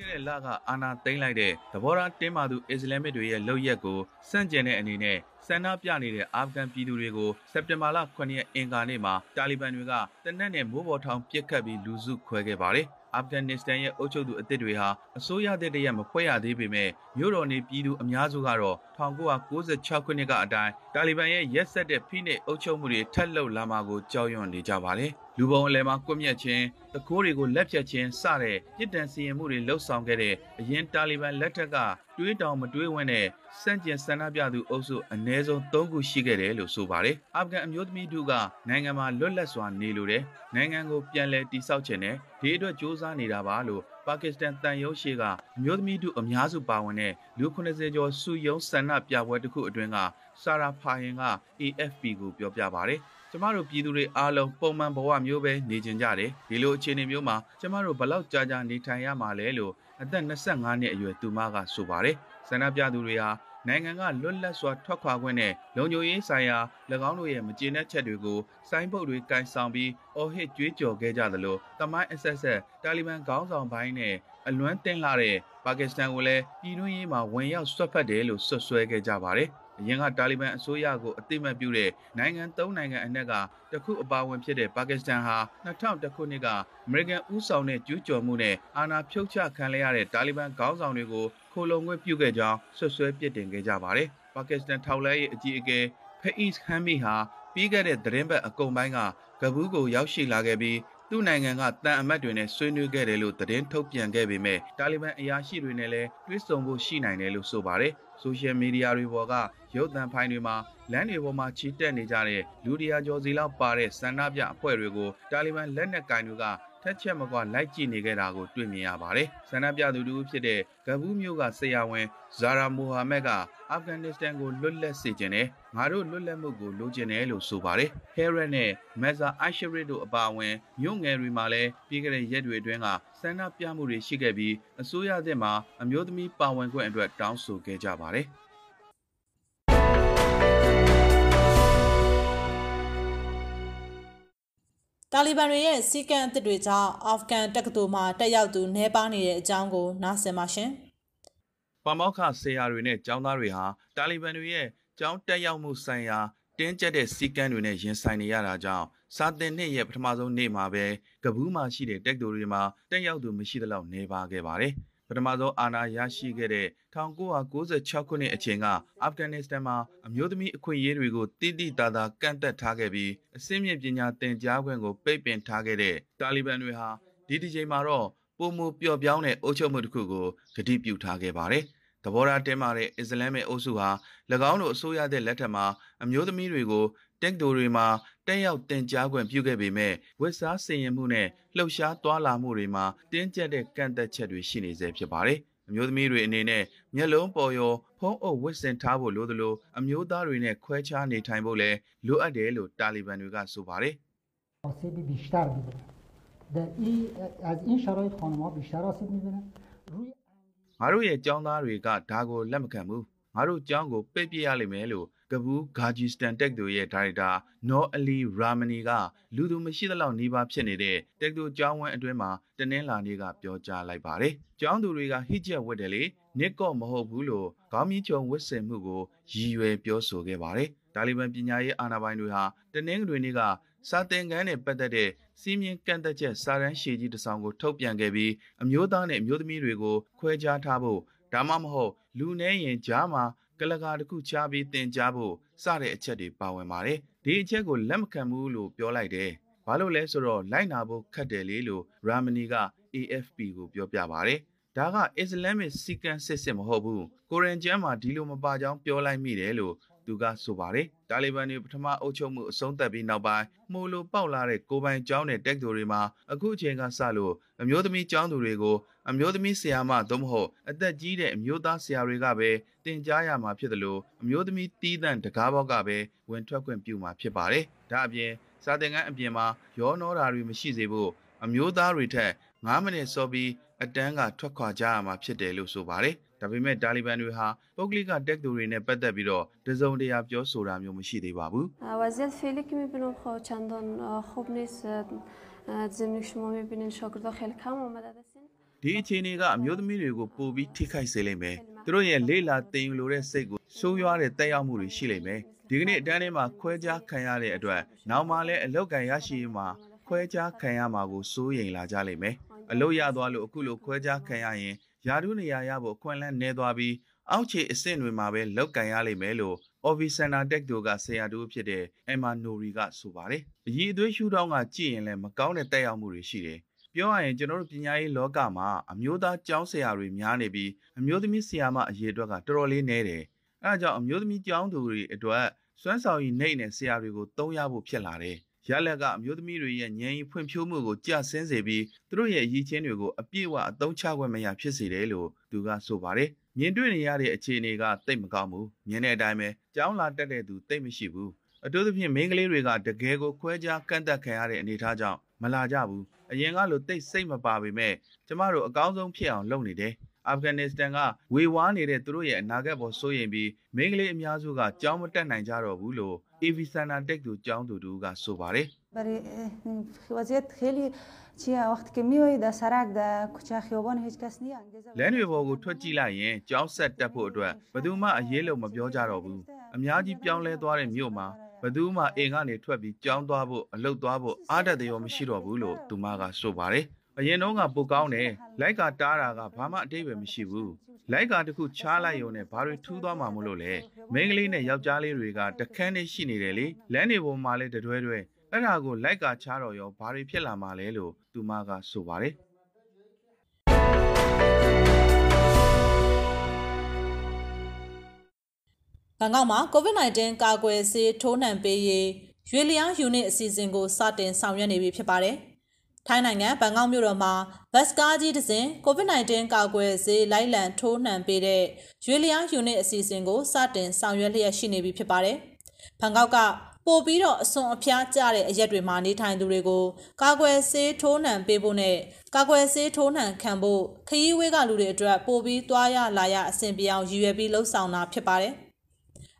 ခဲ့တဲ့လကအာဏာသိမ်းလိုက်တဲ့သဘောထားတင်းမာသူအစ္စလာမစ်တွေရဲ့လုပ်ရက်ကိုစန့်ကျင်တဲ့အနေနဲ့ဆန္ဒပြနေတဲ့အာဖဂန်ပြည်သူတွေကိုစက်တင်ဘာလ9ရက်အင်္ဂါနေ့မှာတာလီဘန်တွေကတနက်နဲ့မိုးပေါ်ထောင်ပစ်ခတ်ပြီးလူစုခွဲခဲ့ပါတယ်။အာဖဂန်နစ္စတန်ရဲ့အုပ်ချုပ်သူအသစ်တွေဟာအစိုးရတဲ့တရက်မဖွဲ့ရသေးပေမဲ့မြို့တော်နေပြည်သူအများစုကတော့ 1996ခုနှစ်ကအတိုင်းတာလီဘန်ရဲ့ရက်ဆက်တဲ့ဖိနှိပ်အုပ်ချုပ်မှုတွေထက်လှုပ်လာမှာကိုကြောက်ရွံ့နေကြပါတယ်။လူပုံအလဲမှာကွပ်မျက်ခြင်းတကိုးတွေကိုလက်ဖြတ်ခြင်းစတဲ့ပြည်တန်စီရင်မှုတွေလှုပ်ဆောင်ခဲ့တဲ့အရင်တာလီဘန်လက်ထက်ကတွေးတောင်မတွေးဝင့်တဲ့စန့်ကျင်ဆန္ဒပြသူအုပ်စုအ ਨੇ ဆုံး၃ခုရှိခဲ့တယ်လို့ဆိုပါတယ်။အာဖဂန်အမျိုးသမီးတို့ကနိုင်ငံမှာလွတ်လပ်စွာနေလိုတယ်။နိုင်ငံကိုပြန်လည်တည်ဆောက်ခြင်းနဲ့ဒီအတွက်စ조사နေတာပါလို့ ပါကစ္စတန်တန်ရုံးရှိကအမျိုးသမီးတို့အများစုပါဝင်တဲ့လူ90ကျော်စုယုံဆန္ဒပြပွဲတစ်ခုအတွင်းကဆာရာဖာဟင်က AFP ကိုပြောပြပါတယ်။ကျမတို့ပြည်သူတွေအားလုံးပုံမှန်ဘဝမျိုးပဲနေကြကြတယ်ဒီလိုအခြေအနေမျိုးမှာကျမတို့ဘလောက်ကြာကြာနေထိုင်ရမှာလဲလို့အသက်25နှစ်အရွယ်သူမကဆိုပါတယ်ဆန္ဒပြသူတွေဟာ နိုင်ငံကလွတ်လပ်စွာထွက်ခွာခွင့်နဲ့လုံခြုံရေးဆိုင်ရာ၎င်းတို့ရဲ့မကျေနပ်ချက်တွေကိုစိုင်းပုတ်တွေကန်ဆောင်ပြီးအော်ဟစ်ကြွေးကြော်ခဲ့ကြသလိုတမိုင်းအဆက်ဆက်တာလီဘန်ခေါင်းဆောင်ပိုင်းနဲ့အလွမ်းတင်လာတဲ့ပါကစ္စတန်ကိုလည်းပြည်တွင်းရေးမှာဝင်ရောက်ဆွတ်ဖက်တယ်လို့ဆွဆွဲခဲ့ကြပါတယ် အရင်ကတာလီဘန်အစိုးရကိုအသိမှတ်ပြုတဲ့နိုင်ငံ၃နိုင်ငံအနက်ကတခုအပါအဝင်ဖြစ်တဲ့ပါကစ္စတန်ဟာ2000ခုနှစ်ကအမေရိကန်ဦးဆောင်တဲ့ကျူးကျော်မှုနဲ့အာဏာဖြုတ်ချခံရတဲ့တာလီဘန်ခေါင်းဆောင်တွေကိုခိုလုံခွင့်ပြုခဲ့ကြောင်းဆွဆွဲပြစ်တင်ခဲ့ကြပါတယ်။ပါကစ္စတန်ထောက်လှမ်းရေးအကြီးအကဲဖအစ်ဟမ်မီဟာပြီးခဲ့တဲ့သတင်းပတ်အကုန်ပိုင်းကကဘူးကိုရောက်ရှိလာခဲ့ပြီး သူ့နိုင်ငံကတန်အမတ်တွေနဲ့ဆွေးနွေးခဲ့တယ်လို့သတင်းထုတ်ပြန်ခဲ့ပေမဲ့တာလီဘန်အရာရှိတွေနဲ့လည်းတွေ့ဆုံဖို့ရှိနိုင်တယ်လို့ဆိုပါတယ်။ဆိုရှယ်မီဒီယာတွေပေါ်ကရုပ်သံဖိုင်တွေမှာလမ်းတွေပေါ်မှာချီတက်နေကြတဲ့လူတရာကျော်စီလောက်ပါတဲ့ဆန္ဒပြအဖွဲ့တွေကိုတာလီဘန်လက်နက်ကင်တွေက ထက်ချက်မကွာလိုက်ကြည့်နေခဲ့တာကိုတွေ့မြင်ရပါတယ်။ဆန္ဒပြသူတူဖြစ်တဲ့ဂဘူးမျိုးကဆရာဝန်ဇာရာမိုဟာမက်ကအာဖဂန်နစ္စတန်ကိုလွတ်လပ်စေခြင်းနဲ့ငါတို့လွတ်လပ်မှုကိုလိုချင်တယ်လို့ဆိုပါတယ်။ဟဲရက်နဲ့မက်ဇာအိုင်ရှရစ်တို့အပါအဝင်မြို့ငယ်တွေမှာလည်းပြီးခဲ့တဲ့ရက်တွေအတွင်းကဆန္ဒပြမှုတွေရှိခဲ့ပြီးအစိုးရသစ်မှာအမျိုးသမီးပါဝင်ခွင့်အတွက်တောင်းဆိုခဲ့ကြပါတယ်။ တာလီဘန်တွေရဲ့စီကံအသစ်တွေကြောင့်အာဖဂန်တက္ကသိုလ်မှာတက်ရောက်သူနှဲပါနေတဲ့အကြောင်းကိုနားဆင်ပါရှင်။ပမောက္ခဆေးရတွေနဲ့ចောင်းသားတွေဟာတာလီဘန်တွေရဲ့ကျောင်းတက်ရောက်မှုဆိုင်ရာတင်းကျပ်တဲ့စီကံတွေနဲ့ရင်ဆိုင်နေရတာကြောင့်စာတင်နှစ်ရဲ့ပထမဆုံးနေ့မှာပဲကဘူးမှာရှိတဲ့တက္ကသိုလ်တွေမှာတက်ရောက်သူမရှိသလောက်နေပါခဲ့ပါတယ်။ ပထမဆုံးအာဏာရရှိခဲ့တဲ့1996ခုနှစ်အချိန်ကအာဖဂန်နစ္စတန်မှာအမျိုးသမီးအခွင့်အရေးတွေကိုတိတိတသာကန့်သက်ထားခဲ့ပြီးအစင်းမြင့်ပညာသင်ကြားခွင့်ကိုပိတ်ပင်ထားခဲ့တဲ့တာလီဘန်တွေဟာဒီဒီချိန်မှာတော့ပုံမပျော့ပြောင်းတဲ့အုပ်ချုပ်မှုတစ်ခုကိုကတိပြုထားခဲ့ပါတယ်။သဘောထားတင်းမာတဲ့အစ္စလာမ်ရဲ့အုပ်စုဟာ၎င်းတို့အစိုးရတဲ့လက်ထက်မှာအမျိုးသမီးတွေကိုတက်တိုတွေမှာ တက်ရောက်တင် जा ခွင့်ပြုခဲ့ပေမဲ့ဝစ်စားစင်ရင်မှုနဲ့လှုပ်ရှားသွားလာမှုတွေမှာတင်းကျပ်တဲ့ကန့်သက်ချက်တွေရှိနေဆဲဖြစ်ပါတယ်။အမျိုးသမီးတွေအနေနဲ့မျက်လုံးပေါ်ရောဖုံးအုပ်ဝစ်စင်ထားဖို့လိုသလိုအမျိုးသားတွေနဲ့ခွဲခြားနေထိုင်ဖို့လည်းလိုအပ်တယ်လို့တာလီဘန်တွေကဆိုပါတယ်။ آسیب بیشتر میبینن در این از این شرایط خانم ها بیشتر آسیب میبینن روی ငါတို့ရဲ့ចောင်းသားတွေကဒါကိုလက်မခံဘူးငါတို့ចောင်းကိုပိတ်ပြရလိမ့်မယ်လို့ ကဘူးဂါဂျီစတန်တက်တို့ရဲ့ဒါရိုက်တာနော်အလီရာမနီကလူသူမရှိသလောက်နှီးပါဖြစ်နေတဲ့တက်တို့ကျောင်းဝင်းအတွင်းမှာတနင်္လာနေ့ကပြောကြားလိုက်ပါတယ်။ကျောင်းသူတွေကဟစ်ချက်ဝတ်တယ်လေနစ်ကော့မဟုတ်ဘူးလို့ခေါင်းမီးချုံဝတ်ဆင်မှုကိုရည်ရွယ်ပြောဆိုခဲ့ပါတယ်။တာလီဘန်ပညာရေးအာဏာပိုင်တွေဟာတနင်္ဂနွေနေ့ကစာသင်ခန်းနဲ့ပတ်သက်တဲ့စီးမြင်ကန့်သက်ချက်စာရန်ရှည်ကြီးတစ်စောင်ကိုထုတ်ပြန်ခဲ့ပြီးအမျိုးသားနဲ့အမျိုးသမီးတွေကိုခွဲခြားထားဖို့ဒါမှမဟုတ်လူနေရင်ကြားမှာ ကလကာတစ်ခုချပြီးတင် जा ဖို့စတဲ့အချက်တွေပါဝင်ပါတယ်ဒီအချက်ကိုလက်မခံဘူးလို့ပြောလိုက်တယ်ဘာလို့လဲဆိုတော့လိုက်နာဖို့ခက်တယ်လေလို့ရာမနီက AFP ကိုပြောပြပါတယ်ဒါကအစ္စလာမစ်စီကံစစ်စစ်မဟုတ်ဘူးကိုရန်ကျမ်းမှာဒီလိုမပါကြောင်းပြောလိုက်မိတယ်လို့သူကဆိုပါတယ် တာလီဘန်တွေပထမအုပ်ချုပ်မှုအဆုံးသတ်ပြီးနောက်ပိုင်းမှုလိုပေါက်လာတဲ့ကိုပိုင်ကျောင်းတဲ့တက်သူတွေမှာအခုအချိန်ကစလို့အမျိုးသမီးကျောင်းသူတွေကိုအမျိုးသမီးဆရာမသို့မဟုတ်အသက်ကြီးတဲ့အမျိုးသားဆရာတွေကပဲသင်ကြားရမှာဖြစ်တယ်လို့အမျိုးသမီးတီးသန့်တကားဘောက်ကပဲဝင်ထွက်ခွင့်ပြုမှာဖြစ်ပါတယ်။ဒါအပြင်စာသင်ခန်းအပြင်မှာရောနှောတာတွေမရှိစေဖို့အမျိုးသားတွေထက်9မိနစ်စောပြီးအတန်းကထွက်ခွာကြရမှာဖြစ်တယ်လို့ဆိုပါတယ်။ ဒါပေမဲ့တာလီဘန်တွေဟာပုဂ္ဂလိကတက်သူတွေနဲ့ပတ်သက်ပြီးတော့တစုံတရာပြောဆိုတာမျိုးမရှိသေးပါဘူးဝဇီတ်ဖီလီကမီဘလုံခေါ်ချန်ဒွန်ခုဘနစ်ဇင်နိရှမမီဘနင်ရှောကဒခဲလ်ခါမမဒဒစင်ဒီအခြေအနေကအမျိုးသမီးတွေကိုပိုပြီးထိခိုက်စေလိမ့်မယ်။သူတို့ရဲ့လေးလာတင်ယူလိုတဲ့စိတ်ကိုဆိုးရွားတဲ့တက်ရောက်မှုတွေရှိလိမ့်မယ်။ဒီကနေ့အတန်းထဲမှာခွဲခြားခံရတဲ့အတွက်နောက်မှလည်းအလောက်ကန်ရရှိမှခွဲခြားခံရမှာကိုစိုးရိမ်လာကြလိမ့်မယ်။အလောက်ရသွားလို့အခုလိုခွဲခြားခံရရင် ယာဒုနေရာရဖို့အခွင့်အလမ်းနည်းသွားပြီးအောက်ခြေအဆင့်တွေမှာပဲလောက်ကန်ရလိမ့်မယ်လို့ Officer Tech တို့ကဆရာတို့ဖြစ်တဲ့ Emma Nori ကဆိုပါတယ်။အည်အသွေးရှုထောင့်ကကြည့်ရင်လည်းမကောင်းတဲ့တက်ရောက်မှုတွေရှိတယ်။ပြောရရင်ကျွန်တော်တို့ပညာရေးလောကမှာအမျိုးသားကျောင်းဆရာတွေများနေပြီးအမျိုးသမီးဆရာမအရေးအတွက်ကတော်တော်လေးနည်းတယ်။အဲဒါကြောင့်အမျိုးသမီးကျောင်းသူတွေအတွက်စွမ်းဆောင်ရည်နှိမ့်တဲ့ဆရာတွေကိုတုံးရဖို့ဖြစ်လာတယ်။ ရလက်ကအမျိုးသမီးတွေရဲ့ဉာဏ်ရည်ဖွံ့ဖြိုးမှုကိုကြဆင်းစေပြီးသူတို့ရဲ့အရည်ချင်းတွေကိုအပြည့်အဝအသုံးချခွင့်မရဖြစ်စေတယ်လို့သူကဆိုပါတယ်။မြင်တွေ့နေရတဲ့အခြေအနေကတိတ်မကောင်းဘူး။မြင်တဲ့အတိုင်းပဲကျောင်းလာတက်တဲ့သူတိတ်မရှိဘူး။အထူးသဖြင့်မိန်းကလေးတွေကတကယ်ကိုခွဲခြားကန့်သက်ခံရတဲ့အနေအထားကြောင့်မလာကြဘူး။အရင်ကလိုတိတ်စိတ်မပါပေမဲ့ကျမတို့အကောင်းဆုံးဖြစ်အောင်လုပ်နေတယ်။အာဖဂန်နစ္စတန်ကဝေဝါးနေတဲ့သူတို့ရဲ့အနာဂတ်ပေါ်စိုးရိမ်ပြီးမိန်းကလေးအများစုကကြောင်းမတက်နိုင်ကြတော့ဘူးလို့ AV Center Tech သူကျောင်းသူတူကဆိုပါတယ် برای وضعیت خیلی چیه وقتی که میایی در سرک در کوچه خیابان هیچ کس نیست انگیزه လမ်းတွေပေါ်ကိုထွက်ကြည့်လိုက်ရင်ကြောင်းဆက်တက်ဖို့အတွက်ဘယ်သူမှအရေးလုံးမပြောကြတော့ဘူးအများကြီးပြောင်းလဲသွားတဲ့မြို့မှာဘယ်သူမှအိမ်ကနေထွက်ပြီးကြောင်းသွားဖို့အလုပ်သွားဖို့အားတက်တယ်ရောမရှိတော့ဘူးလို့သူမကဆိုပါတယ် အရင်တော့ကပိုကောင်းတယ်လိုက်ကတားတာကဘာမှအတိတ်ပဲမရှိဘူးလိုက်ကတခုချားလိုက်ရုံနဲ့ဘာတွေထူးသွားမှာမလို့လဲမိန်းကလေးနဲ့ယောက်ျားလေးတွေကတခန်းနဲ့ရှိနေတယ်လေလမ်းတွေပေါ်မှာလည်းတတွဲတွဲအဲ့ဒါကိုလိုက်ကချားတော့ရောဘာတွေဖြစ်လာမှာလဲလို့သူမကဆိုပါတယ်ဘန်ကောက်မှာ COVID-19 ကာကွယ်ဆေးထိုးနှံပေးရေးရွေလျားယူနစ်အစီအစဉ်ကိုစတင်ဆောင်ရွက်နေပြီဖြစ်ပါတယ်။ ထိုင်းနိုင်ငံဘန်ကောက်မြို့တော်မှာဘတ်စကားကြီးတစ်စင် COVID-19 ကာကွယ်ဆေးလိုက်လံထိုးနှံပေးတဲ့ရွေလျားယူနစ်အစီအစဉ်ကိုစတင်ဆောင်ရွက်လျက်ရှိနေပြီဖြစ်ပါတယ်။ဘန်ကောက်ကပို့ပြီးတော့အစွန်အဖျားကျတဲ့အရက်တွေမှာနေထိုင်သူတွေကိုကာကွယ်ဆေးထိုးနှံပေးဖို့နဲ့ကာကွယ်ဆေးထိုးနှံခံဖို့ခရီးဝေးကလူတွေအတွက်ပို့ပြီးသွားရလာရအဆင်ပြေအောင်ရည်ရွယ်ပြီးလှုပ်ဆောင်တာဖြစ်ပါတယ်။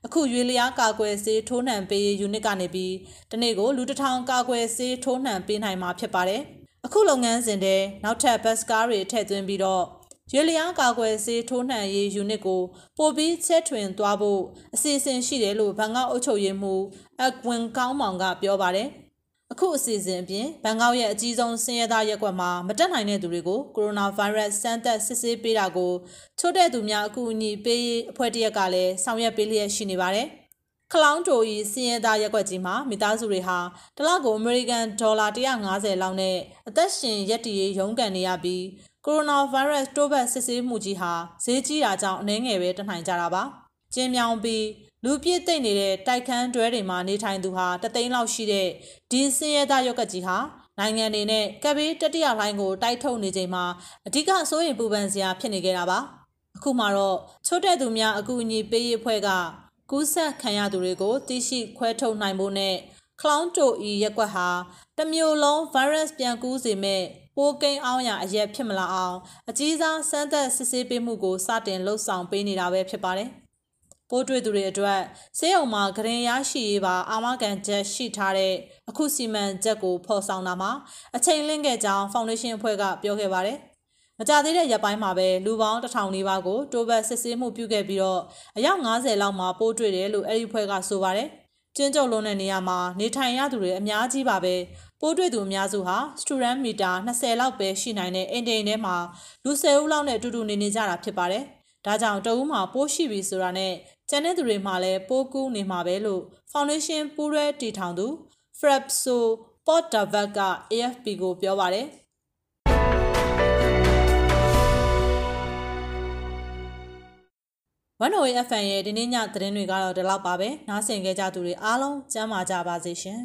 အခုရွေလျားကာကွယ်ဆေးထိုးနှံပေးရေးယူနစ်ကနေပြီးတနေ့ကိုလူတစ်ထောင်ကာကွယ်ဆေးထိုးနှံပေးနိုင်မှာဖြစ်ပါတယ်။အခုလုပ်ငန်းစဉ်တဲ့နောက်ထပ်ဘတ်စကားတွေထည့်သွင်းပြီးတော့ရွေလျားကာကွယ်ဆေးထိုးနှံရေးယူနစ်ကိုပို့ပြီးချက်ထွင်သွားဖို့အစီအစဉ်ရှိတယ်လို့ဘန်ကောက်အုပ်ချုပ်ရေးမှူးအက်ကွင်ကောင်းမောင်ကပြောပါတယ်။ အခုအစီအစဉ်အပြင်ဘန်ကောက်ရဲ့အကြီးဆုံးဆင်းရဲသားရက်ကွက်မှာမတက်နိုင်တဲ့သူတွေကိုကိုရိုနာဗိုင်းရပ်စ်စမ်းသပ်စစ်ဆေးပေးတာကိုချို့တဲ့သူများအကူအညီပေးရေးအဖွဲ့တရက်ကလည်းဆောင်ရွက်ပေးလျက်ရှိနေပါတယ်။ခလောင်းတိုဤဆင်းရဲသားရက်ကွက်ကြီးမှာမိသားစုတွေဟာတစ်လကိုအမေရိကန်ဒေါ်လာ150လောက်နဲ့အသက်ရှင်ရက်တည်ရေးရုန်းကန်နေရပြီးကိုရိုနာဗိုင်းရပ်စ်တိုးပတ်စစ်ဆေးမှုကြီးဟာဈေးကြီးတာကြောင့်အနည်းငယ်ပဲတက်နိုင်ကြတာပါ။ကျင်းမြောင်ပြီး လူပြည့်သိမ့်နေတဲ့တိုက်ခန်းတွဲတွေမှာနေထိုင်သူဟာတသိန်းလောက်ရှိတဲ့ဒီစင်းရဲသားရုပ်ကကြီးဟာနိုင်ငံတွေနဲ့ကပ်ဘေးတတိယလှိုင်းကိုတိုက်ထုတ်နေချိန်မှာအဓိကစိုးရိမ်ပူပန်စရာဖြစ်နေကြတာပါအခုမှတော့ချို့တဲ့သူများအကူအညီပေးရေးအဖွဲ့ကကူးဆက်ခံရသူတွေကိုသိရှိခွဲထုတ်နိုင်ဖို့နဲ့คလောင်းတိုဤရက်ကွက်ဟာတစ်မျိုးလုံး virus ပြန်ကူးစေမဲ့ပိုးကိန်းအောင်ရအရက်ဖြစ်မလာအောင်အကြီးစားစမ်းသပ်စစ်ဆေးပေးမှုကိုစတင်လှုပ်ဆောင်ပေးနေတာပဲဖြစ်ပါတယ်။ ပိုးတွေ့သူတွေအတွက်ဆေးရုံမှာဂရင်ရရှိရေးပါအာမခံချက်ရှိထားတဲ့အခုစီမံချက်ကိုဖော်ဆောင်တာမှာအချိန်လင့်ခဲ့ကြောင်းဖောင်ဒေးရှင်းအဖွဲ့ကပြောခဲ့ပါတယ်။မကြသေးတဲ့ရက်ပိုင်းမှာပဲလူပေါင်းတစ်ထောင်နီးပါးကိုတိုးဘတ်စစ်ဆေးမှုပြုခဲ့ပြီးတော့အယောက်90လောက်မှာပိုးတွေ့တယ်လို့အဲ့ဒီအဖွဲ့ကဆိုပါတယ်။ကျင်းကျုပ်လုံးတဲ့နေရာမှာနေထိုင်ရသူတွေအများကြီးပါပဲပိုးတွေ့သူအများစုဟာစတူဒန်မီတာ20လောက်ပဲရှိနိုင်တဲ့အိမ်တိန်ထဲမှာလူ10ဦးလောက်နဲ့အတူတူနေနေကြတာဖြစ်ပါတယ်။ ဒါကြောင့်တအူးမှာပိုးရှိပြီဆိုတာနဲ့ကျန်တဲ့သူတွေမှာလည်းပိုးကူးနေမှာပဲလို့ Foundation ပူးရဲတီထောင်သူ Frapso Potdavat က AFP ကိုပြောပါတယ်။108 FM ရဲ့ဒီနေ့ညသတင်းတွေကတော့ဒီလောက်ပါပဲနားဆင်ကြကြသူတွေအားလုံးကျမ်းမာကြပါစေရှင်